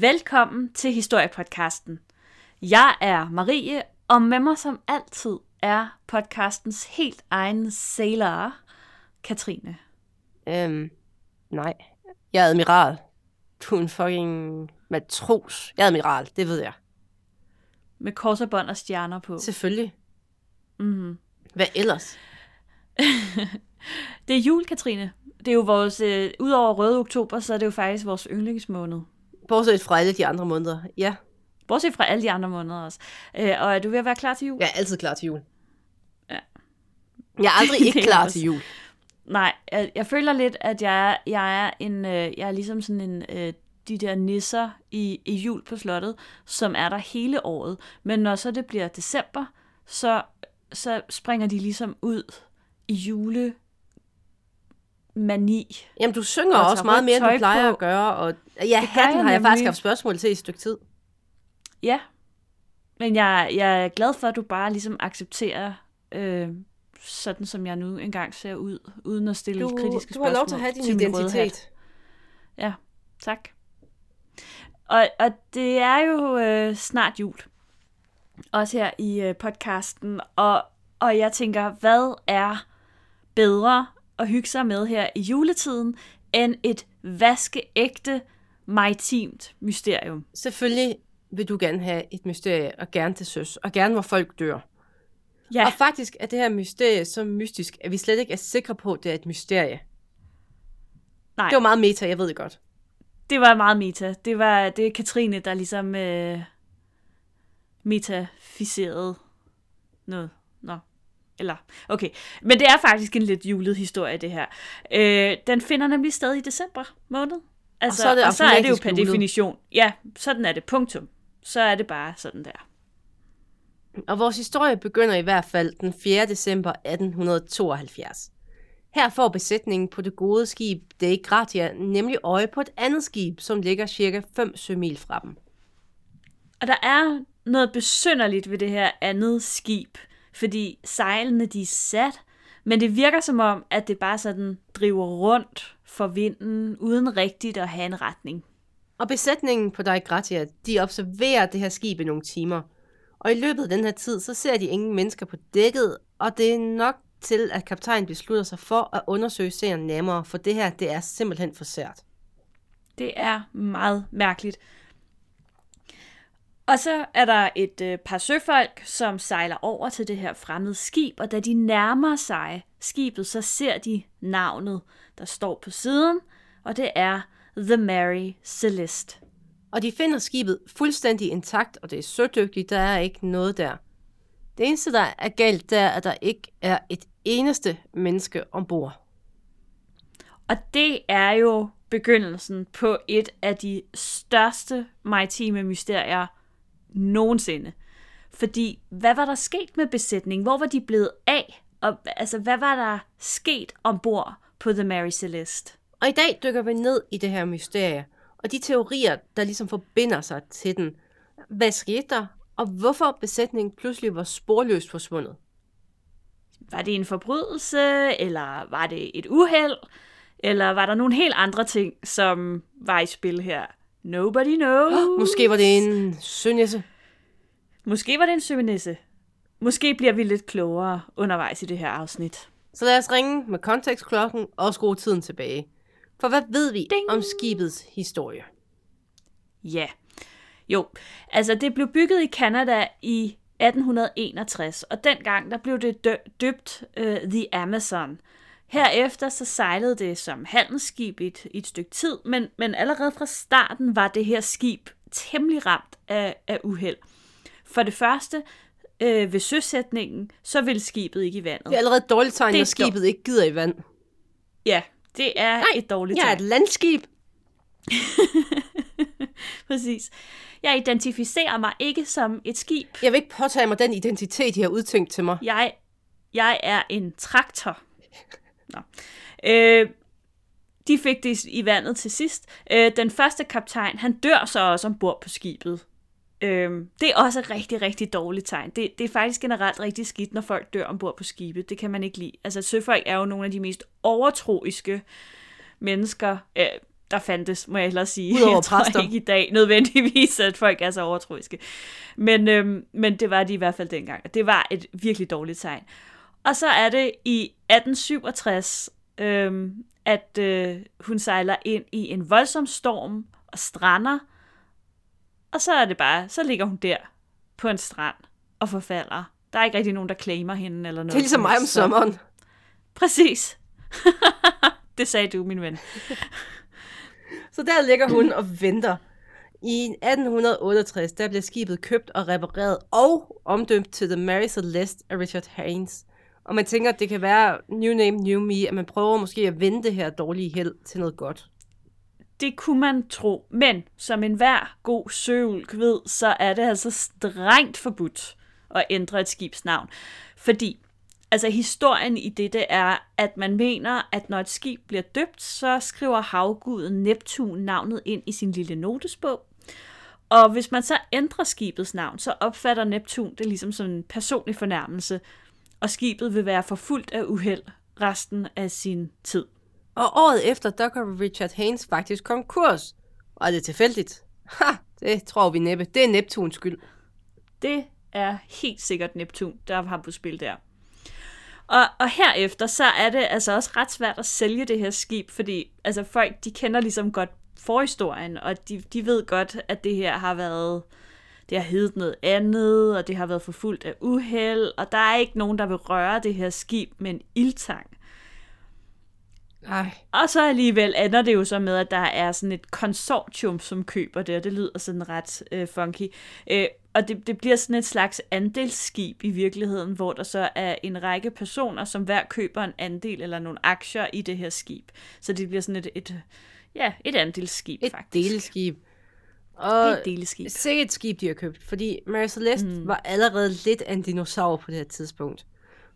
Velkommen til Historiepodcasten. Jeg er Marie, og med mig som altid er podcastens helt egen sailor, Katrine. Øhm, nej. Jeg er admiral. Du er en fucking matros. Jeg er admiral, det ved jeg. Med korsabånd og stjerner på. Selvfølgelig. Mm-hmm. Hvad ellers? det er jul, Katrine. Det er jo vores, øh, udover røde oktober, så er det jo faktisk vores yndlingsmåned. Bortset fra alle de andre måneder. Ja. Bortset fra alle de andre måneder også. Øh, og er du ved at være klar til jul? Jeg er altid klar til jul. Ja. Jeg er aldrig ikke er klar til jul. Nej, jeg, jeg føler lidt, at jeg er, jeg er en, øh, jeg er ligesom sådan en, øh, de der nisser i, i jul på slottet, som er der hele året. Men når så det bliver december, så, så springer de ligesom ud i jule mani. Jamen, du synger Og også meget mere, end du plejer på. at gøre. Og ja, gør hatten jeg har jeg faktisk haft spørgsmål til i et stykke tid. Ja, men jeg, jeg er glad for, at du bare ligesom accepterer, øh, sådan som jeg nu engang ser ud, uden at stille Du, kritiske du har lov til spørgsmål at have din identitet. Ja, tak. Og, og det er jo øh, snart jul. Også her i øh, podcasten. Og, og jeg tænker, hvad er bedre at hygge sig med her i juletiden, end et vaskeægte maritimt mysterium? Selvfølgelig vil du gerne have et mysterie, og gerne til søs, og gerne hvor folk dør. Ja, Og faktisk er det her mysterie så mystisk, at vi slet ikke er sikre på, at det er et mysterie. nej, Det var meget meta, jeg ved det godt. det var meget meta. Det var det er Katrine, der ligesom øh, metaficerede noget. Eller, okay. Men det er faktisk en lidt julet historie, det her. Øh, den finder nemlig sted i december måned. Altså, så er det og så er det jo per julet. definition. Ja, sådan er det. Punktum. Så er det bare sådan der. Og vores historie begynder i hvert fald den 4. december 1872. Her får besætningen på det gode skib Dei Gratia nemlig øje på et andet skib, som ligger cirka 5 sømil fra dem. Og der er noget besynderligt ved det her andet skib, fordi sejlene de er sat, men det virker som om, at det bare sådan driver rundt for vinden, uden rigtigt at have en retning. Og besætningen på Dei Gratia, de observerer det her skib i nogle timer. Og i løbet af den her tid, så ser de ingen mennesker på dækket, og det er nok til, at kaptajnen beslutter sig for at undersøge serien nærmere, for det her, det er simpelthen for sært. Det er meget mærkeligt. Og så er der et øh, par søfolk, som sejler over til det her fremmede skib, og da de nærmer sig skibet, så ser de navnet, der står på siden, og det er The Mary Celeste. Og de finder skibet fuldstændig intakt, og det er sødygtigt, der er ikke noget der. Det eneste, der er galt, det er, at der ikke er et eneste menneske ombord. Og det er jo begyndelsen på et af de største maritime mysterier nogensinde. Fordi, hvad var der sket med besætningen? Hvor var de blevet af? Og altså, hvad var der sket ombord på The Mary Celeste? Og i dag dykker vi ned i det her mysterie, og de teorier, der ligesom forbinder sig til den. Hvad skete der, og hvorfor besætningen pludselig var sporløst forsvundet? Var det en forbrydelse, eller var det et uheld? Eller var der nogle helt andre ting, som var i spil her? Nobody knows. Måske var det en sønisse. Måske var det en søvnisse. Måske bliver vi lidt klogere undervejs i det her afsnit. Så lad os ringe med kontekstklokken og skrue tiden tilbage. For hvad ved vi Ding. om skibets historie? Ja. Jo, altså det blev bygget i Canada i 1861, og dengang der blev det dø- døbt uh, The Amazon. Herefter så sejlede det som handelsskib i et, i et stykke tid, men, men allerede fra starten var det her skib temmelig ramt af, af uheld. For det første, øh, ved søsætningen, så ville skibet ikke i vandet. Det er allerede et dårligt tegn, når skibet ikke gider i vand. Ja, det er Nej, et dårligt Jeg er tegn. et landskib. Præcis. Jeg identificerer mig ikke som et skib. Jeg vil ikke påtage mig den identitet, I har udtænkt til mig. Jeg, jeg er en traktor. Nå. Øh, de fik det i vandet til sidst. Øh, den første kaptajn, han dør så også ombord på skibet. Øh, det er også et rigtig, rigtig dårligt tegn. Det, det er faktisk generelt rigtig skidt, når folk dør ombord på skibet. Det kan man ikke lide. Altså, søfolk er jo nogle af de mest overtroiske mennesker, øh, der fandtes, må jeg hellere sige. Udover jeg tror præster. ikke i dag nødvendigvis, at folk er så overtroiske. Men, øhm, men det var de i hvert fald dengang. Det var et virkelig dårligt tegn. Og så er det i 1867, øhm, at øh, hun sejler ind i en voldsom storm og strander. Og så er det bare, så ligger hun der på en strand og forfalder. Der er ikke rigtig nogen, der claimer hende eller noget. Det er ligesom som mig om sommeren. Præcis. det sagde du, min ven. Så der ligger hun og venter. I 1868, der bliver skibet købt og repareret og omdømt til The Mary Celeste af Richard Haynes. Og man tænker, at det kan være new name, new me, at man prøver måske at vende det her dårlige held til noget godt. Det kunne man tro, men som enhver god søulk ved, så er det altså strengt forbudt at ændre et skibs navn. Fordi altså historien i dette er, at man mener, at når et skib bliver døbt, så skriver havguden Neptun navnet ind i sin lille notesbog. Og hvis man så ændrer skibets navn, så opfatter Neptun det ligesom som en personlig fornærmelse, og skibet vil være forfulgt af uheld resten af sin tid. Og året efter, der går Richard Haynes faktisk konkurs. Og er det tilfældigt? Ha, det tror vi næppe. Det er Neptuns skyld. Det er helt sikkert Neptun, der har på spil der. Og, og herefter, så er det altså også ret svært at sælge det her skib, fordi altså folk, de kender ligesom godt forhistorien, og de, de ved godt, at det her har været, det har heddet noget andet, og det har været forfulgt af uheld, og der er ikke nogen, der vil røre det her skib med en ildtang. Ej, Og så alligevel ender det jo så med, at der er sådan et konsortium, som køber det, og det lyder sådan ret øh, funky. Øh, og det, det bliver sådan et slags andelsskib i virkeligheden, hvor der så er en række personer, som hver køber en andel eller nogle aktier i det her skib. Så det bliver sådan et, et ja, et andelsskib et faktisk. deleskib. Og Et deleskib. sikkert et skib, de har købt, fordi Mary Celeste mm. var allerede lidt af en dinosaur på det her tidspunkt.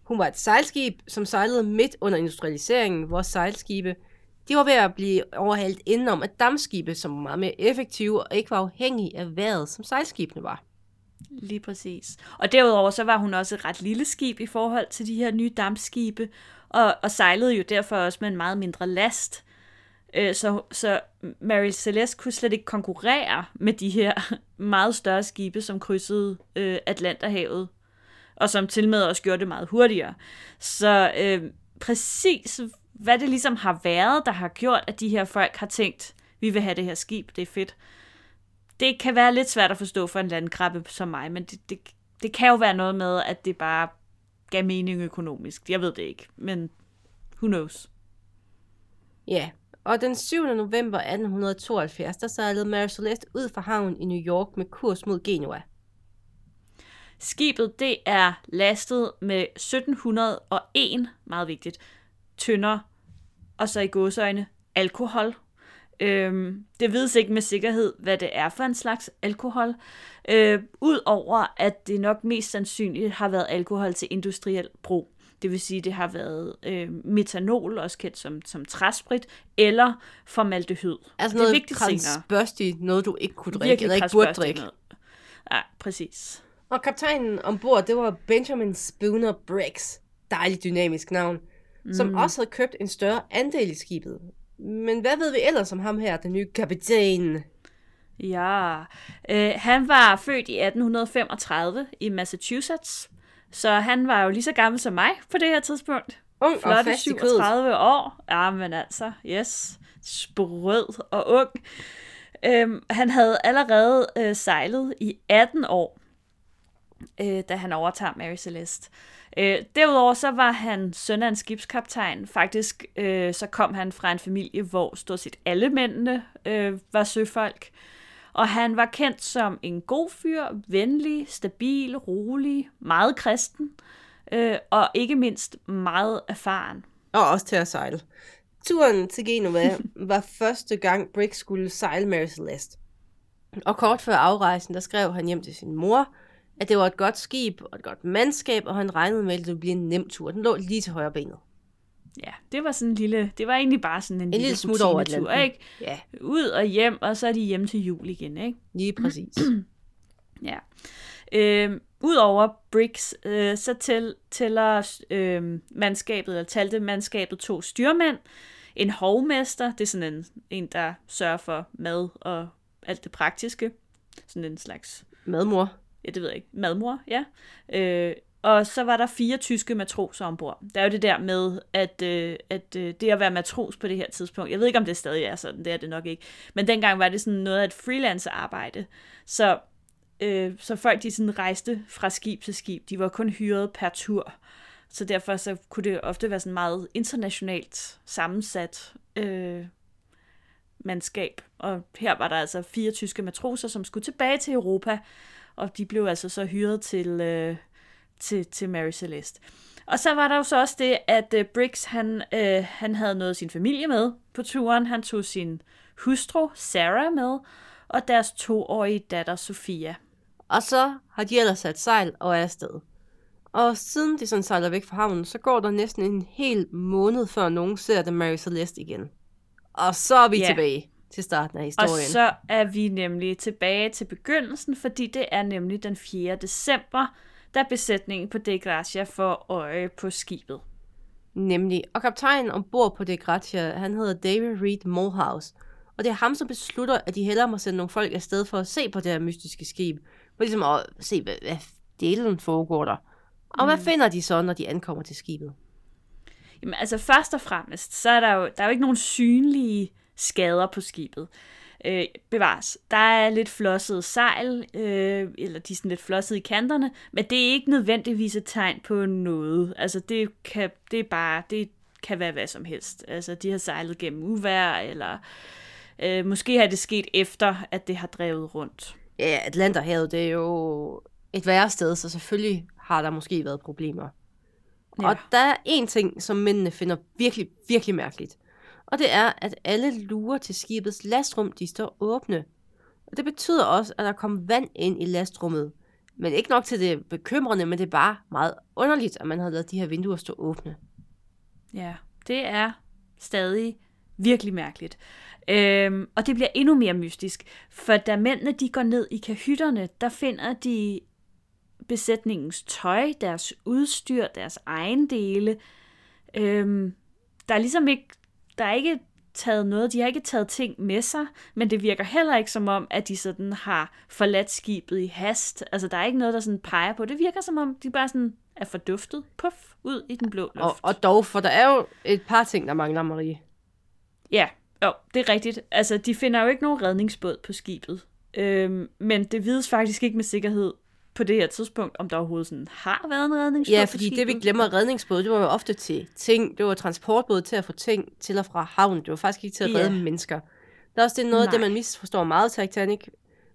Hun var et sejlskib, som sejlede midt under industrialiseringen, hvor sejlskibe de var ved at blive overhalet indenom af dammskibe, som var meget mere effektive og ikke var afhængige af vejret, som sejlskibene var. Lige præcis. Og derudover så var hun også et ret lille skib i forhold til de her nye dampskibe, og, og sejlede jo derfor også med en meget mindre last. Øh, Så, så Mary Celeste kunne slet ikke konkurrere med de her meget større skibe, som krydsede øh, Atlanterhavet, og som til med også gjorde det meget hurtigere. Så øh, præcis hvad det ligesom har været, der har gjort, at de her folk har tænkt, vi vil have det her skib, det er fedt det kan være lidt svært at forstå for en landkrabbe som mig, men det, det, det kan jo være noget med, at det bare gav mening økonomisk. Jeg ved det ikke, men who knows. Ja, og den 7. november 1872, der sejlede Mary Celeste ud fra havnen i New York med kurs mod Genua. Skibet det er lastet med 1701, meget vigtigt, tønder, og så i gåsøjne alkohol. Øhm, det vides ikke med sikkerhed, hvad det er for en slags alkohol. Øh, Udover at det nok mest sandsynligt har været alkohol til industriel brug. Det vil sige, det har været øh, metanol, også kendt som, som træsprit, eller formaldehyd. Altså det er noget vigtigt senere. noget du ikke kunne drikke, Virkelig eller ikke burde drikke. noget. Ja, præcis. Og kaptajnen ombord, det var Benjamin Spooner Briggs. Dejligt dynamisk navn. Mm. Som også havde købt en større andel i skibet. Men hvad ved vi ellers om ham her, den nye kaptajn? Ja, øh, han var født i 1835 i Massachusetts, så han var jo lige så gammel som mig på det her tidspunkt. Ung og Flotte fast i kødet. 37 år. Ja, men altså, yes. Sprød og ung. Øhm, han havde allerede øh, sejlet i 18 år, øh, da han overtager Mary Celeste. Øh, derudover så var han søn af en skibskaptajn. Faktisk øh, så kom han fra en familie, hvor stort set alle mændene øh, var søfolk. Og han var kendt som en god fyr, venlig, stabil, rolig, meget kristen, øh, og ikke mindst meget erfaren. Og også til at sejle. Turen til Genova var første gang Briggs skulle sejle Mary Celeste. Og kort før afrejsen, der skrev han hjem til sin mor, at det var et godt skib og et godt mandskab, og han regnede med, at det ville blive en nem tur. Den lå lige til højre benet. Ja, det var sådan en lille, det var egentlig bare sådan en, En lille smut over Atlanten. ikke? Ja, Ud og hjem, og så er de hjemme til jul igen, ikke? lige præcis. Ja. Øhm, Udover Briggs, øh, så tæl, tæller øh, mandskabet, eller talte mandskabet to styrmænd, en hovmester, det er sådan en, en, der sørger for mad og alt det praktiske. Sådan en slags, Madmor. ja det ved jeg ikke, madmor, ja. Øh, og så var der fire tyske matroser ombord. Der er jo det der med, at, øh, at øh, det at være matros på det her tidspunkt, jeg ved ikke, om det stadig er sådan, det er det nok ikke, men dengang var det sådan noget af et freelance-arbejde. Så, øh, så folk, de sådan rejste fra skib til skib, de var kun hyret per tur. Så derfor så kunne det ofte være sådan meget internationalt sammensat øh, mandskab. Og her var der altså fire tyske matroser, som skulle tilbage til Europa, og de blev altså så hyret til, øh, til, til Mary Celeste. Og så var der jo så også det, at øh, Briggs, han, øh, han havde noget af sin familie med på turen. Han tog sin hustru, Sarah, med, og deres toårige datter, Sofia. Og så har de ellers sat sejl og er afsted. Og siden de sådan sejler væk fra havnen, så går der næsten en hel måned, før nogen ser The Mary Celeste igen. Og så er vi Ja. tilbage til starten af Og historien. så er vi nemlig tilbage til begyndelsen, fordi det er nemlig den 4. december, da besætningen på De Gracia får øje på skibet. Nemlig. Og kaptajnen ombord på Det Gratia, han hedder David Reed Morehouse. Og det er ham, som beslutter, at de hellere må sende nogle folk afsted for at se på det her mystiske skib. For ligesom at se, hvad, hvad delen foregår der. Og hvad finder de så, når de ankommer til skibet? Jamen altså først og fremmest, så er der jo, der er jo ikke nogen synlige skader på skibet. Øh, bevares. Der er lidt flosset sejl, øh, eller de er sådan lidt flosset i kanterne, men det er ikke nødvendigvis et tegn på noget. Altså det kan, det er bare, det kan være hvad som helst. Altså de har sejlet gennem uvejr, eller øh, måske har det sket efter, at det har drevet rundt. Ja, Atlanterhavet, det er jo et værre sted, så selvfølgelig har der måske været problemer. Ja. Og der er en ting, som mændene finder virkelig, virkelig mærkeligt. Og det er, at alle lurer til skibets lastrum, de står åbne. Og det betyder også, at der kommer vand ind i lastrummet. Men ikke nok til det bekymrende, men det er bare meget underligt, at man havde lavet de her vinduer stå åbne. Ja, det er stadig virkelig mærkeligt. Øhm, og det bliver endnu mere mystisk, for da mændene de går ned i kahytterne, der finder de besætningens tøj, deres udstyr, deres ejendele. Øhm, der er ligesom ikke, der er ikke taget noget, de har ikke taget ting med sig, men det virker heller ikke som om, at de sådan har forladt skibet i hast. Altså, der er ikke noget, der sådan peger på. Det virker som om, de bare sådan er forduftet, puff, ud i den blå luft. Og, og dog, for der er jo et par ting, der mangler, Marie. Ja, jo, det er rigtigt. Altså, de finder jo ikke nogen redningsbåd på skibet. Øhm, men det vides faktisk ikke med sikkerhed på det her tidspunkt, om der overhovedet sådan har været en redningsbåd Ja, fordi det vi glemmer redningsbåd, det var jo ofte til ting. Det var transportbåd til at få ting til og fra havn. Det var faktisk ikke til at redde mennesker. Der er også det noget af det, man misforstår meget Titanic.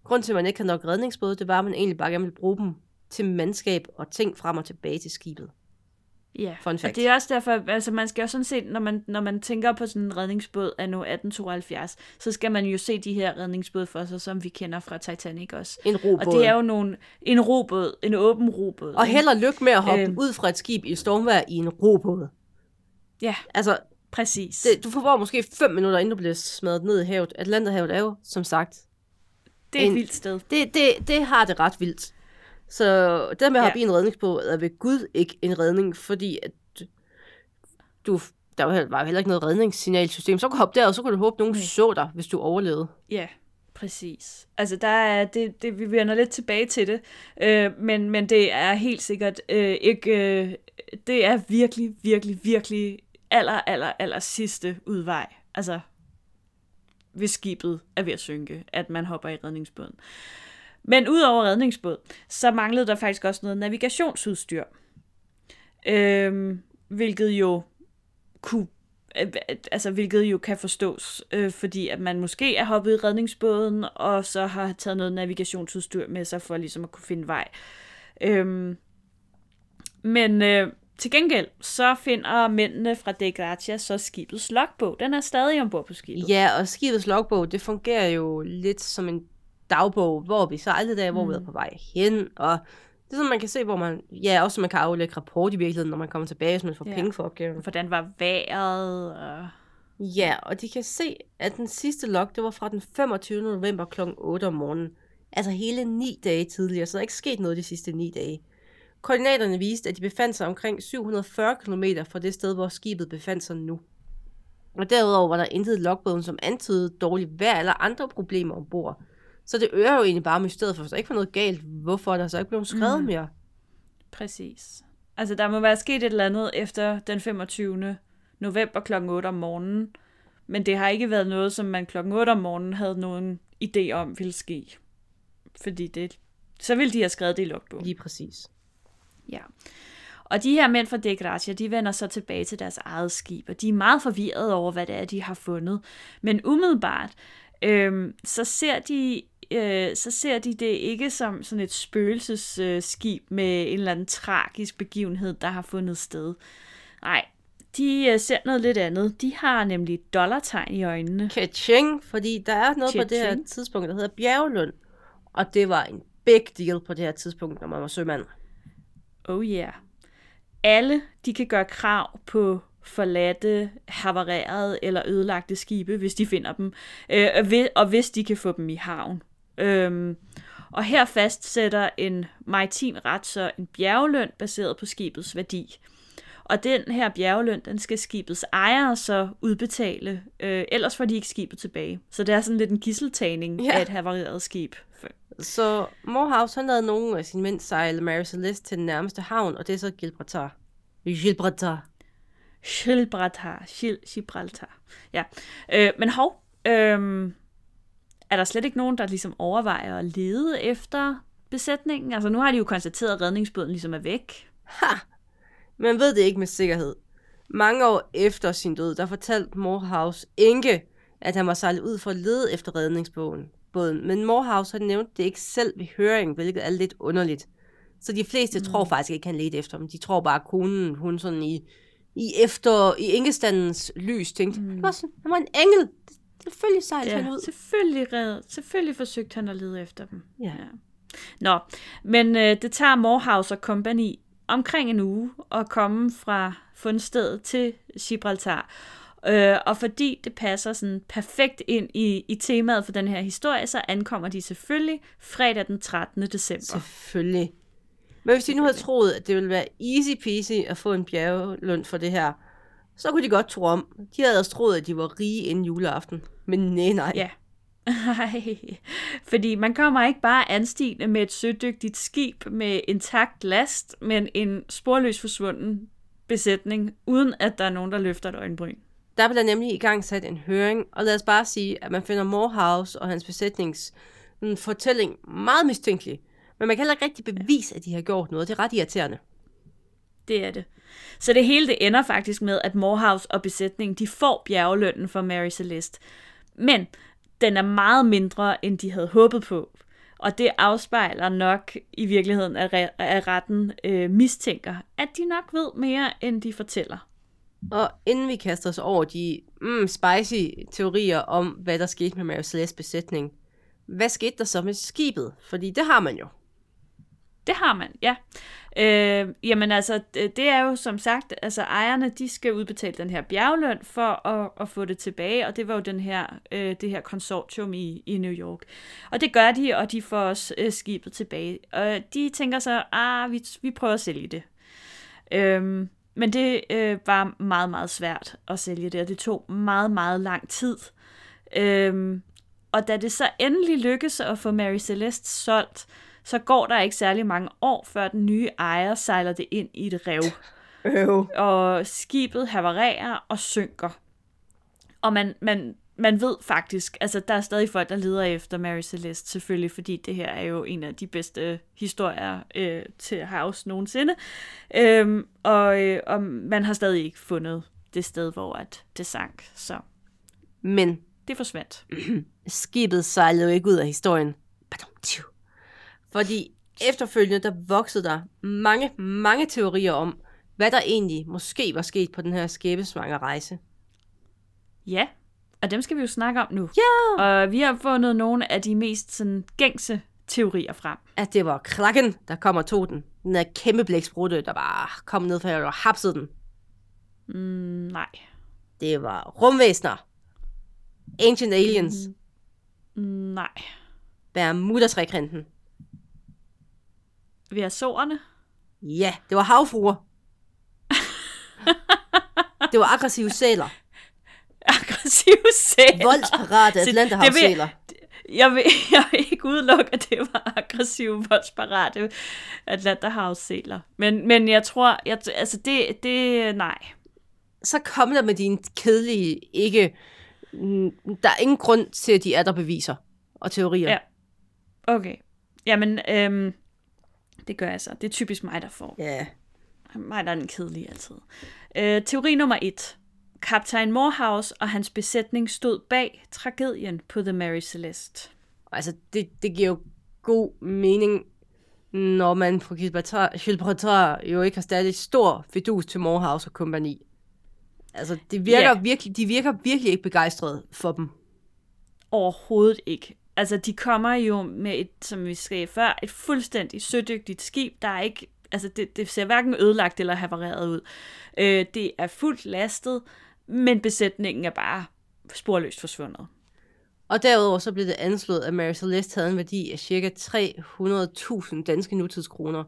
Grunden til, at man ikke har nok redningsbåd, det var, at man egentlig bare gerne vil bruge dem til mandskab og ting frem og tilbage til skibet. Ja, Fun og fact. det er også derfor, altså man skal jo sådan set, når man, når man tænker på sådan en redningsbåd af nu 1872, så skal man jo se de her redningsbåde for sig, som vi kender fra Titanic også. En robåd. Og det er jo nogle, en robåd, en åben robåd. Og held og lykke med at hoppe Øhm. ud fra et skib i stormvejr i en robåd. Ja, Altså, præcis. det, du får måske 5 minutter, inden du bliver smadret ned i havet. Atlanterhavet er jo, som sagt, det er et en- vildt sted. det, det, det har det ret vildt. Så det med at Ja. hoppe i en redningsbåd er ved Gud ikke en redning, fordi at du, der var heller- ikke noget redningssignalsystem. Så kunne du hoppe der, og så kunne du håbe, at nogen Nej. så dig, hvis du overlevede. Ja, præcis. Altså, der er, det, det, vi vender lidt tilbage til det, øh, men, men det er helt sikkert øh, ikke, øh, det er virkelig, virkelig, virkelig aller, aller, aller sidste udvej. Altså, hvis skibet er ved at synke, at man hopper i redningsbåden. Men udover redningsbåd, så manglede der faktisk også noget navigationsudstyr. Øhm, hvilket jo kunne øh, altså hvilket jo kan forstås, øh, fordi at man måske er hoppet i redningsbåden, og så har taget noget navigationsudstyr med sig for ligesom at kunne finde vej. Øhm, men øh, til gengæld, så finder mændene fra De Gracia så skibets logbog. Den er stadig ombord på skibet. Ja, og skibets logbog, det fungerer jo lidt som en dagbog, hvor vi sejlede der, hvor vi er på vej hen, og det er sådan, man kan se, hvor man, ja, også så man kan aflægge rapport i virkeligheden, når man kommer tilbage, hvis man får ja. penge for opgaven. Hvordan var vejret? Og... Ja, og de kan se, at den sidste log, det var fra den 25. november kl. 8 om morgenen. Altså hele ni dage tidligere, så der er ikke sket noget de sidste ni dage. Koordinaterne viste, at de befandt sig omkring 740 km fra det sted, hvor skibet befandt sig nu. Og derudover var der intet i logbogen, som antydede dårligt vejr eller andre problemer ombord. Så det øger jo egentlig bare mysteriet, for hvis der ikke var noget galt, hvorfor er der så ikke blevet skrevet mm. mere? Præcis. Altså, der må være sket et eller andet efter den 25. november kl. 8 om morgenen, men det har ikke været noget, som man kl. 8 om morgenen havde nogen idé om ville ske. Fordi det, så ville de have skrevet det i logbogen. Lige præcis. Ja. Og de her mænd fra De Gracia, de vender så tilbage til deres eget skib, og de er meget forvirrede over, hvad det er, de har fundet. Men umiddelbart, øh, så ser de øh, så ser de det ikke som sådan et spøgelsesskib øh, med en eller anden tragisk begivenhed, der har fundet sted. Nej, de øh, ser noget lidt andet. De har nemlig dollartegn i øjnene. Kaching, fordi der er noget på det her tidspunkt, der hedder Bjerglund. Og det var en big deal på det her tidspunkt, når man var sømand. Oh yeah. Alle, de kan gøre krav på forladte, havarerede eller ødelagte skibe, hvis de finder dem, øh, og hvis de kan få dem i havn. Øhm, og her fastsætter en maritim ret så en bjergeløn baseret på skibets værdi. Og den her bjergeløn, den skal skibets ejere så udbetale, øh, ellers får de ikke skibet tilbage. Så det er sådan lidt en gisseltagning ja. af et havareret skib. Så Morehouse, han lavede nogle af sine mænd sejle Mary Celeste til den nærmeste havn, og det er så Gibraltar. Gibraltar. Gibraltar. Gibraltar. Ja. Øh, men hov, øh, er der slet ikke nogen, der ligesom overvejer at lede efter besætningen? Altså nu har de jo konstateret, at redningsbåden ligesom er væk. Ha! Man ved det ikke med sikkerhed. Mange år efter sin død, der fortalte Morehouse ikke, at han var sejlet ud for at lede efter redningsbåden. Båden. Men Morehouse har nævnt det ikke selv ved høringen, hvilket er lidt underligt. Så de fleste mm. tror faktisk ikke, han ledte efter dem. De tror bare, at konen, hun sådan i, i efter, i enkestandens lys tænkte, mm. var sådan, han var en engel. Selvfølgelig sejlede ja, han ud. Selvfølgelig, red, selvfølgelig forsøgte han at lede efter dem. Ja. ja. Nå, men øh, det tager Morehouse og Company omkring en uge at komme fra fundstedet til Gibraltar. Øh, og fordi det passer sådan perfekt ind i, i temaet for den her historie, så ankommer de selvfølgelig fredag den 13. december. Selvfølgelig. Men hvis de nu havde troet, at det ville være easy peasy at få en bjerglund for det her, så kunne de godt tro om. De havde også troet, at de var rige inden juleaften. Men nej, nej. Ja. Ej, fordi man kommer ikke bare anstigende med et sødygtigt skib med intakt last, men en sporløs forsvunden besætning, uden at der er nogen, der løfter et øjenbryn. Der bliver nemlig i gang sat en høring, og lad os bare sige, at man finder Morehouse og hans besætnings fortælling meget mistænkelig. Men man kan heller ikke rigtig bevise, at de har gjort noget. Det er ret irriterende. Det er det. Så det hele det ender faktisk med, at Morehouse og besætningen de får bjergelønnen for Mary Celeste. Men den er meget mindre, end de havde håbet på. Og det afspejler nok i virkeligheden, at, at retten øh, mistænker, at de nok ved mere, end de fortæller. Og inden vi kaster os over de mm, spicy teorier om, hvad der skete med Mary Celeste besætning, hvad skete der så med skibet? Fordi det har man jo. Det har man, ja. Øh, jamen altså, det er jo som sagt, altså ejerne, de skal udbetale den her bjergløn for at, at få det tilbage, og det var jo den her, øh, det her konsortium i, i New York. Og det gør de, og de får også øh, skibet tilbage. Og de tænker så, ah, vi, vi prøver at sælge det. Øh, men det øh, var meget, meget svært at sælge det, og det tog meget, meget lang tid. Øh, og da det så endelig lykkedes at få Mary Celeste solgt, så går der ikke særlig mange år, før den nye ejer sejler det ind i et rev. Øh. Og skibet havarerer og synker. Og man, man, man ved faktisk, altså der er stadig folk, der leder efter Mary Celeste, selvfølgelig, fordi det her er jo en af de bedste historier øh, til House nogensinde. Øhm, og, øh, og man har stadig ikke fundet det sted, hvor at det sank. Så. Men det forsvandt. skibet sejlede jo ikke ud af historien. Fordi efterfølgende, der voksede der mange, mange teorier om, hvad der egentlig måske var sket på den her skæbesvanger rejse. Ja, og dem skal vi jo snakke om nu. Ja! Og vi har fundet nogle af de mest sådan, gængse teorier frem. At det var krakken, der kom og tog den. Den der kæmpe blæksprutte, der bare kom ned fra og hapsede den. Mm, nej. Det var rumvæsner. Ancient Aliens. Mm, nej. Bermuda-trekrinten. Ved Azorerne? Ja, det var havfruer. det var aggressive sæler. aggressive sæler. Voldsparate Atlanterhavssæler. Jeg vil, jeg vil ikke udelukke, at det var aggressive, voldsparate Atlanterhavssæler. Men, men jeg tror, jeg, altså det, det, nej. Så kom der med dine kedelige, ikke... Der er ingen grund til, at de er der beviser og teorier. Ja. Okay. Jamen, øhm, det gør jeg så. Det er typisk mig, der får. ja. Mig, der er den kedelige altid. Øh, teori nummer et. Kaptajn Morehouse og hans besætning stod bag tragedien på The Mary Celeste. Altså, det, det giver jo god mening, når man på Gibraltar jo ikke har stadig stor fidus til Morehouse og kompagni. Altså, det virker Ja. virkelig, de virker virkelig ikke begejstrede for dem. Overhovedet ikke. Altså, de kommer jo med et, som vi skrev før, et fuldstændig sødygtigt skib, der er ikke, altså det, det ser hverken ødelagt eller havareret ud. Øh, det er fuldt lastet, men besætningen er bare sporløst forsvundet. Og derudover så blev det anslået, at Mary Celeste havde en værdi af ca. 300.000 danske nutidskroner.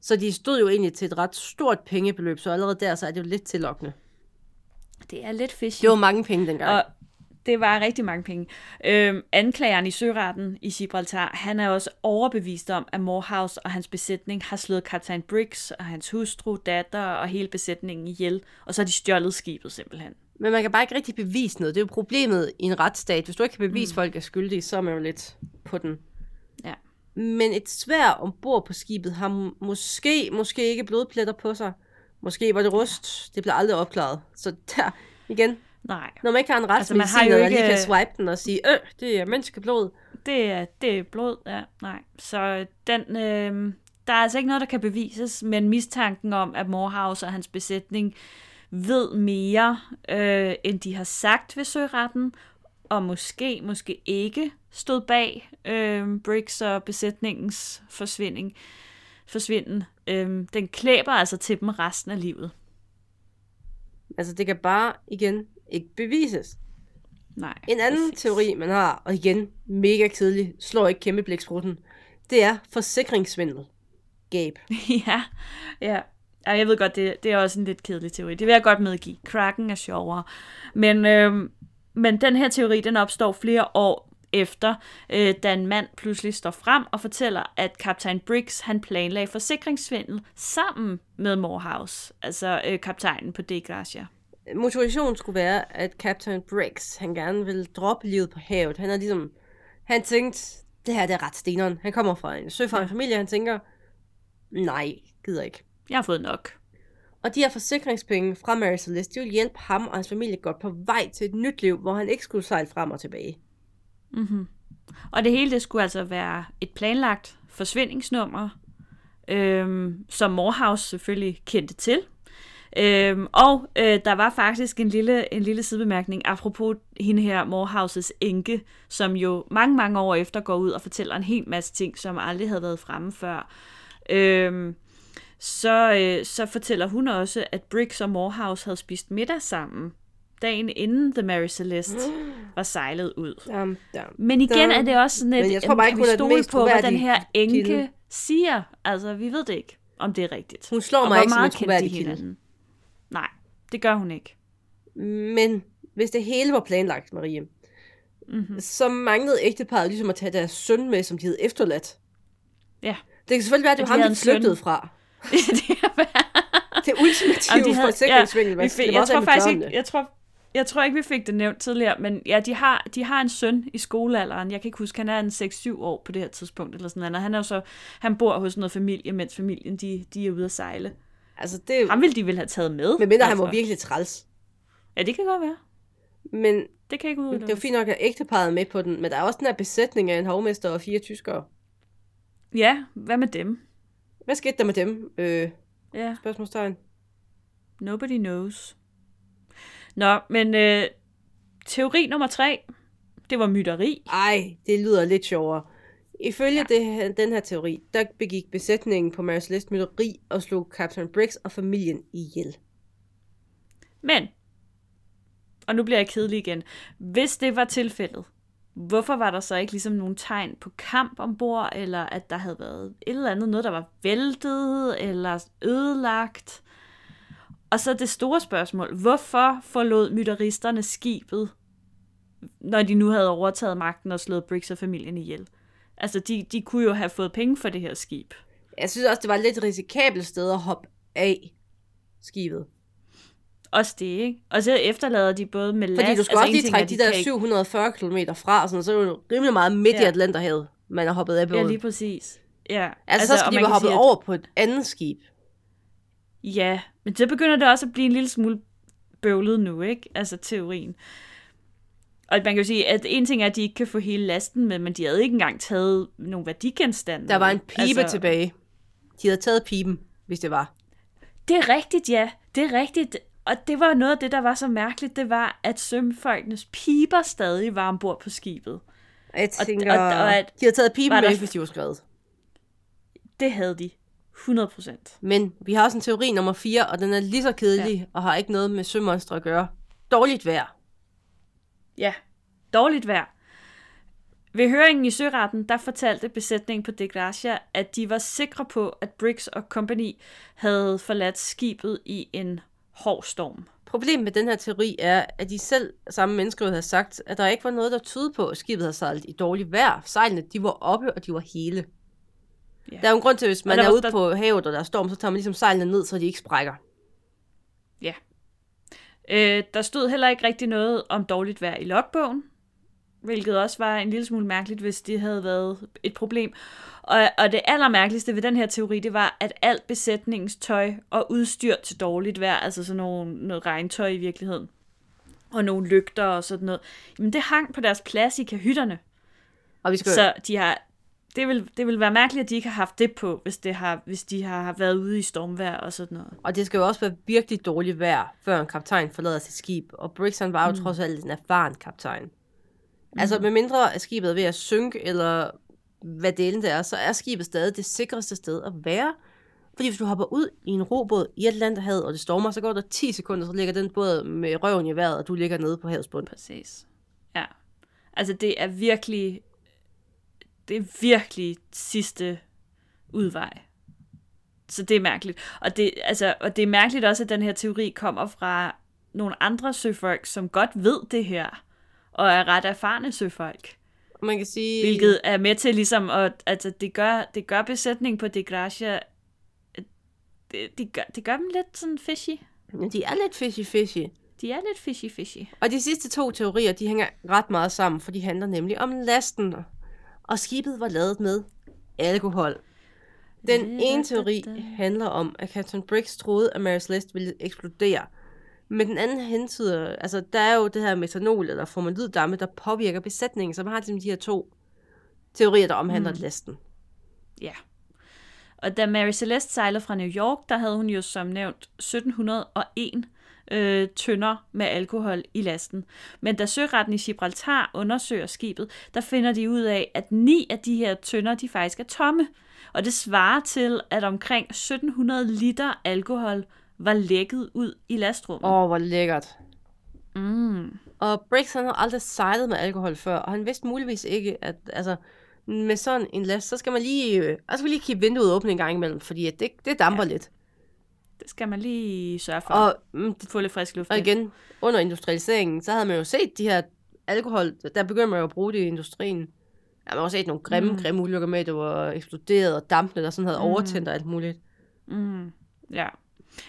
Så de stod jo egentlig til et ret stort pengebeløb, så allerede der så er det jo lidt tillokkende. Det er lidt fishy. Det var mange penge dengang. Og det var rigtig mange penge. Øhm, anklageren i søretten i Gibraltar, han er også overbevist om, at Morehouse og hans besætning har slået kaptajn Briggs og hans hustru, datter og hele besætningen ihjel, og så har de stjålet skibet simpelthen. Men man kan bare ikke rigtig bevise noget. Det er jo problemet i en retsstat. Hvis du ikke kan bevise, mm. folk er skyldige, så er man jo lidt på den. Ja. Men et svær ombord på skibet har måske, måske ikke blodpletter på sig. Måske var det rust. Det blev aldrig opklaret. Så der, igen, Nej, når man ikke har en Altså, man har retsmediciner, jo der lige ikke- kan swipe den og sige, øh, det er menneskeblod. det er, det er blod, ja, nej. Så den, øh, der er altså ikke noget, der kan bevises, men mistanken om, at Morehouse og hans besætning ved mere, øh, end de har sagt ved søretten, og måske, måske ikke stod bag øh, Briggs og besætningens forsvinding, forsvinden. Øh, den klæber altså til dem resten af livet. Altså, det kan bare, igen, ikke bevises. Nej. En anden præcis. teori, man har, og igen, mega kedelig, slår ikke kæmpe blæksprutten, det er forsikringssvindel. Gab. ja, ja. Ja, jeg ved godt, det, det er også en lidt kedelig teori. Det vil jeg godt medgive. Kraken er sjovere. Men, øhm, men den her teori, den opstår flere år efter, øh, da en mand pludselig står frem og fortæller, at kaptajn Briggs, han planlagde forsikringssvindel sammen med Morehouse, altså øh, kaptajnen på De Gracia. Motivationen skulle være, at Captain Briggs, han gerne ville droppe livet på havet. Han er ligesom, han tænkte, det her det er ret steneren. Han kommer fra en søfarende familie, han tænker, nej, gider ikke. Jeg har fået nok. Og de her forsikringspenge fra Mary Celeste, de vil hjælpe ham og hans familie godt på vej til et nyt liv, hvor han ikke skulle sejle frem og tilbage. Og det hele det skulle altså være et planlagt forsvindingsnummer, øhm, som Morehouse selvfølgelig kendte til. Øhm, og øh, der var faktisk en lille, en lille sidebemærkning, apropos hende her, Morehouses enke, som jo mange, mange år efter går ud og fortæller en hel masse ting, som aldrig havde været fremme før. Øhm, så, øh, så fortæller hun også, at Briggs og Morehouse havde spist middag sammen, dagen inden The Mary Celeste var sejlet ud. Dam, dam. Men igen Dum. er det også sådan et, Men jeg tror bare ikke, kan vi hun er den mest på, hvad den her enke kilde. siger? Altså, vi ved det ikke, om det er rigtigt. Hun slår mig ikke som en troværdig kilde. Nej, det gør hun ikke. Men hvis det hele var planlagt, Marie, Mhm. mm-hmm. så manglede ægteparret ligesom at tage deres søn med, som de havde efterladt. Ja. Det kan selvfølgelig være, at det var de ham, de flygtede fra. det kan være. Det ultimative de havde- forsikringsvindel. vi Hvad fik, jeg tror faktisk ikke, jeg tror, jeg tror ikke, vi fik det nævnt tidligere, men ja, de har, de har en søn i skolealderen. Jeg kan ikke huske, han er en 6-7 år på det her tidspunkt, eller sådan noget. Og han er jo så, han bor hos noget familie, mens familien, de, de er ude at sejle. Altså, det er jo... Ham ville de vel have taget med. Med mindre han altså. var virkelig træls. Ja, det kan godt være. Men Det kan ikke det er jo fint nok, at ægteparret er med på den. Men der er også den her besætning af en hovmester og fire tyskere. Ja, hvad med dem? Hvad skete der med dem? Øh, Ja. spørgsmålstegn. Nobody knows. Nå, men øh, teori nummer tre, det var mytteri. Ej, det lyder lidt sjovere. Ifølge ja. det her, den her teori, der begik besætningen på Mary Celeste mytteri og slog Captain Briggs og familien ihjel. Men, og nu bliver jeg kedelig igen, hvis det var tilfældet, hvorfor var der så ikke ligesom nogen tegn på kamp ombord, eller at der havde været et eller andet, noget der var væltet, eller ødelagt? Og så det store spørgsmål. Hvorfor forlod mytteristerne skibet, når de nu havde overtaget magten og slået Briggs og familien ihjel? Altså, de, de kunne jo have fået penge for det her skib. Jeg synes også, det var et lidt risikabelt sted at hoppe af skibet. Også det, ikke? Og så efterlader de både med last... Fordi du skal altså, også lige trække de kan der ikke- 740 km fra, og sådan, så er det jo rimelig meget midt ja. i. Atlanterhavet, man er hoppet af på. Ja, lige præcis. Ja. altså, altså, så skal de være hoppet at- over på et andet skib. Ja, men så begynder det også at blive en lille smule bøvlet nu, ikke? Altså teorien. Og man kan jo sige, at en ting er, at de ikke kan få hele lasten med, men de havde ikke engang taget nogle værdigenstande. Der var en med. pibe altså... tilbage. De havde taget piben, hvis det var. Det er rigtigt, ja. Det er rigtigt. Og det var noget af det, der var så mærkeligt, det var, at sømfolkenes piber stadig var ombord på skibet. Jeg Og- tænker, og- og at- de havde taget piben var der- med, hvis de var skrevet. Det havde de. 100 procent. Men vi har også en teori nummer 4, og den er lige så kedelig, ja. og har ikke noget med sømonstre at gøre. Dårligt vejr. Ja, dårligt vejr. Ved høringen i søretten, der fortalte besætningen på De Gracia, at de var sikre på, at Briggs og Company havde forladt skibet i en hård storm. Problemet med den her teori er, at de selv samme mennesker havde sagt, at der ikke var noget, der tydede på, at skibet havde sejlet i dårligt vejr. Sejlene, de var oppe, og de var hele. Ja. Der er jo en grund til, at hvis man der er ude der- på havet, og der er storm, så tager man ligesom sejlene ned, så de ikke sprækker. Ja. Øh, der stod heller ikke rigtig noget om dårligt vejr i logbogen, hvilket også var en lille smule mærkeligt, hvis det havde været et problem. Og, og det allermærkeligste ved den her teori, det var, at alt besætningens tøj og udstyr til dårligt vejr, altså sådan nogle, noget regntøj i virkeligheden, og nogle lygter og sådan noget, jamen det hang på deres plads i kahytterne. Og vi skal Så de har, det, vil, det vil være mærkeligt, at de ikke har haft det på, hvis, det har, hvis de har været ude i stormvejr og sådan noget. Og det skal jo også være virkelig dårligt vejr, før en kaptajn forlader sit skib. Og Briggs han var jo mm. trods alt en erfaren kaptajn. Mm. Altså med mindre at skibet er ved at synke, eller hvad delen det er, så er skibet stadig det sikreste sted at være. Fordi hvis du hopper ud i en robåd i Atlanterhavet, og det stormer, så går der 10 sekunder, så ligger den båd med røven i vejret, og du ligger nede på havets bund. Præcis. Ja. Altså, det er virkelig... Det er virkelig sidste udvej. Så det er mærkeligt. Og det, altså, og det er mærkeligt også, at den her teori kommer fra nogle andre søfolk, som godt ved det her, og er ret erfarne søfolk. Man kan sige... Hvilket er med til ligesom, at altså, det, gør, det gør besætningen på De Gracia, det, det, gør, det gør dem lidt sådan fishy. De er lidt fishy-fishy. De er lidt fishy-fishy. Og de sidste to teorier, de hænger ret meget sammen, for de handler nemlig om lasten. Og skibet var lavet med alkohol. Den ene teori handler om, at Captain Briggs troede, at Mary Celeste ville eksplodere. Men den anden hentyder, altså der er jo det her metanol eller formaldehyddamme, der påvirker besætningen, så man har ligesom de her to teorier, der omhandler mm. lasten. Ja. Og da Mary Celeste sejlede fra New York, der havde hun jo som nævnt 1701 øh, tønder med alkohol i lasten. Men da søretten i Gibraltar undersøger skibet, der finder de ud af, at ni af de her tønder, de faktisk er tomme. Og det svarer til, at omkring 1700 liter alkohol var lækket ud i lastrummet. Åh, oh, hvor lækkert. Mm. Og Briggs han har aldrig sejlet med alkohol før, og han vidste muligvis ikke, at altså, med sådan en last, så skal man lige, så skal man lige kigge vinduet åbent en gang imellem, fordi at det, det damper ja. lidt. Det skal man lige sørge for. Og, mm, få lidt frisk luft. og ind. igen, under industrialiseringen, så havde man jo set de her alkohol, der begyndte man jo at bruge det i industrien. Ja, man har også set nogle grimme, mm. grimme ulykker med, at det var eksploderet, og dampene, der sådan havde mm. overtændt og alt muligt. Mm. Ja.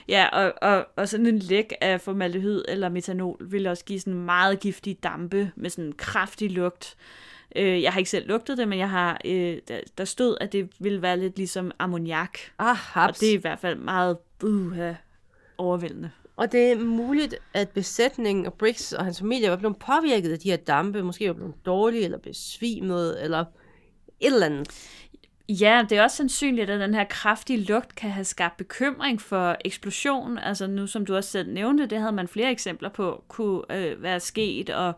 Ja, og, og, og sådan en læk af formaldehyd eller metanol ville også give sådan meget giftige dampe med sådan en kraftig lugt. Øh, jeg har ikke selv lugtet det, men jeg har, øh, der, der stod, at det ville være lidt ligesom ammoniak. Ah, haps. Og det er i hvert fald meget uh, overvældende. Og det er muligt, at besætningen og Briggs og hans familie var blevet påvirket af de her dampe, måske var blevet dårlige eller besvimet, eller et eller andet. Ja, det er også sandsynligt, at den her kraftige lugt kan have skabt bekymring for eksplosion. Altså nu, som du også selv nævnte, det havde man flere eksempler på, kunne øh, være sket, og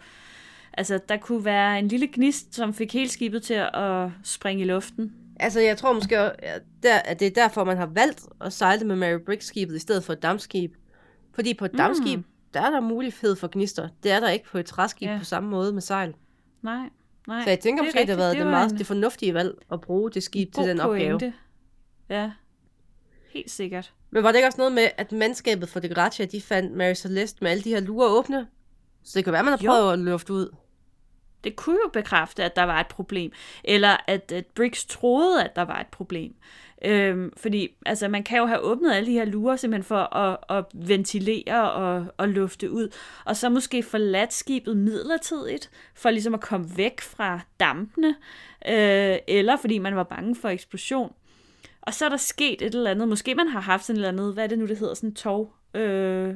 altså, der kunne være en lille gnist, som fik hele skibet til at springe i luften. Altså, jeg tror måske, at det er derfor, man har valgt at sejle med Mary Briggs-skibet i stedet for et dampskib. Fordi på et Mm. dampskib, der er der mulighed for gnister. Det er der ikke på et træskib Ja. på samme måde med sejl. Nej, nej. Så jeg tænker det måske, det har været det, var meget, en det fornuftige valg at bruge det skib til den opgave. pointe. Ja, helt sikkert. Men var det ikke også noget med, at mandskabet for De Gracia, de fandt Mary Celeste med alle de her lurer åbne? Så det kan være, man har Jo. prøvet at lufte ud. Det kunne jo bekræfte, at der var et problem. Eller at, at Briggs troede, at der var et problem. Øhm, fordi altså, man kan jo have åbnet alle de her lurer simpelthen for at, at ventilere og, og lufte ud. Og så måske forladt skibet midlertidigt, for ligesom at komme væk fra dampene. Øh, eller fordi man var bange for eksplosion. Og så er der sket et eller andet. Måske man har haft sådan et eller andet, hvad er det nu, det hedder, sådan en tog. Øh,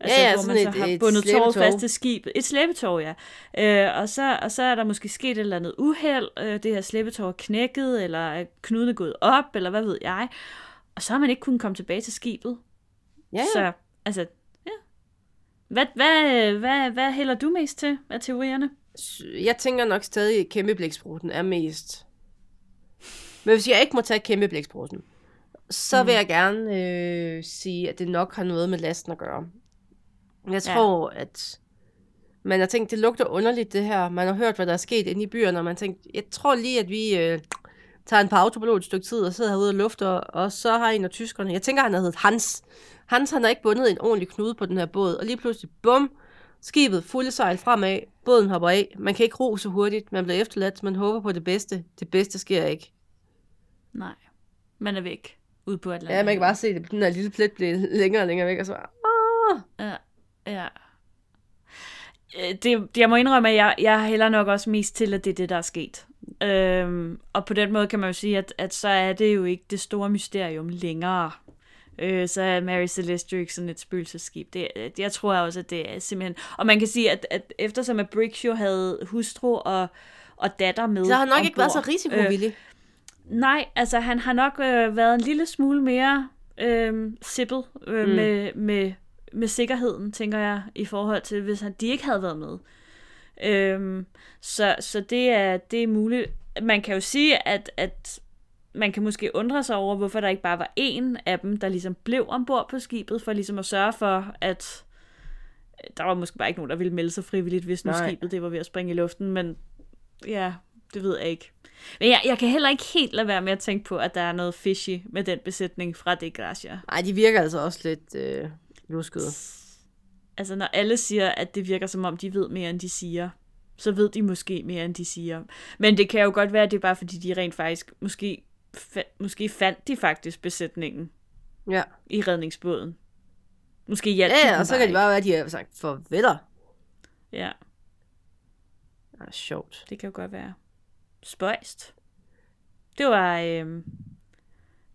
altså, ja, hvor sådan man så et- har et bundet slæbetov. fast til skibet. Et slæbetog, ja. Øh, og, så, og så er der måske sket et eller andet uheld. Øh, det her slæbetog er knækket, eller er knuden er gået op, eller hvad ved jeg. Og så har man ikke kunnet komme tilbage til skibet. Ja, ja. Så, altså, ja. Hvad, hvad, hvad, hvad hælder du mest til af teorierne? Jeg tænker nok stadig, at kæmpeblækspruten er mest... Men hvis jeg ikke må tage kæmpeblækspruten, så Mm. vil jeg gerne øh, sige, at det nok har noget med lasten at gøre. Jeg Ja. tror, at man har tænkt, det lugter underligt det her. Man har hørt, hvad der er sket inde i byerne, og man tænkt, jeg tror lige, at vi øh, tager en par autopilot et stykke tid og sidder herude og lufter, og så har en af tyskerne, jeg tænker, han har heddet Hans. Hans, han har ikke bundet en ordentlig knude på den her båd, og lige pludselig, bum, skibet fulde sejl fremad, båden hopper af, man kan ikke ro så hurtigt, man bliver efterladt, man håber på det bedste, det bedste sker ikke. Nej, man er væk ude på Atlanten. Ja, man kan bare se det, den der lille plet bliver længere og længere væk, og så bare, "Åh." Ja, ja. Øh, Det, jeg må indrømme, at jeg, jeg hælder nok også mest til, at det er det, der er sket. Øhm, og på den måde kan man jo sige, at, at så er det jo ikke det store mysterium længere. Øh, så er Mary Celeste jo ikke sådan et spøgelsesskib. Det, det- jeg tror også, at det er simpelthen... Og man kan sige, at, at eftersom at Briggs jo havde hustru og, og datter med Så har han nok ikke været så ombord, risikovillig. Øh, nej, altså han har nok øh, været en lille smule mere øh, sippet øh, mm. med, med, med sikkerheden, tænker jeg, i forhold til, hvis han, de ikke havde været med. Øhm, så så det, er, det er muligt. Man kan jo sige, at, at man kan måske undre sig over, hvorfor der ikke bare var en af dem, der ligesom blev ombord på skibet, for ligesom at sørge for, at der var måske bare ikke nogen, der ville melde sig frivilligt, hvis nu Nej. skibet det var ved at springe i luften, men ja, det ved jeg ikke. Men jeg, jeg kan heller ikke helt lade være med at tænke på, at der er noget fishy med den besætning fra De Gracia. Nej, de virker altså også lidt øh, luskede. Altså, når alle siger, at det virker som om, de ved mere, end de siger, så ved de måske mere, end de siger. Men det kan jo godt være, at det er bare fordi, de rent faktisk, måske, fa- måske fandt de faktisk besætningen Ja. i redningsbåden. Måske hjalp Ja, de ja, og så kan det bare være, at de har sagt farveler. Ja, Ja, sjovt. det kan jo godt være. Spøjst. Det var, øh,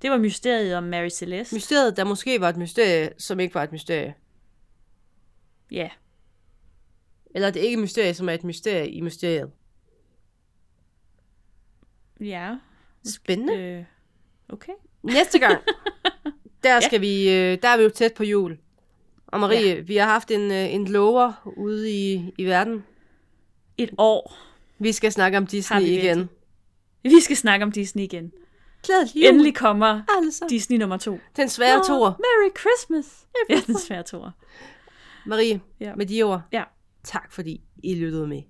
det var mysteriet om Mary Celeste. Mysteriet, der måske var et mysterie, som ikke var et mysterie. ja, Eller det er ikke et mysterie, som er et mysterie i mysteriet. ja, Spændende. øh, okay. Næste gang, der skal vi, øh, der er vi jo tæt på jul. Og Marie, ja. vi har haft en, øh, en lover ude i, i verden. Et år. Vi skal snakke om Disney vi igen. virkelig. Vi skal snakke om Disney igen. Glædelig jul. Endelig kommer sammen. Disney nummer to. Den svære Åh, tor. Merry Christmas! Ja, den svære tor. Marie, Ja. med de ord, Ja. tak fordi I lyttede med.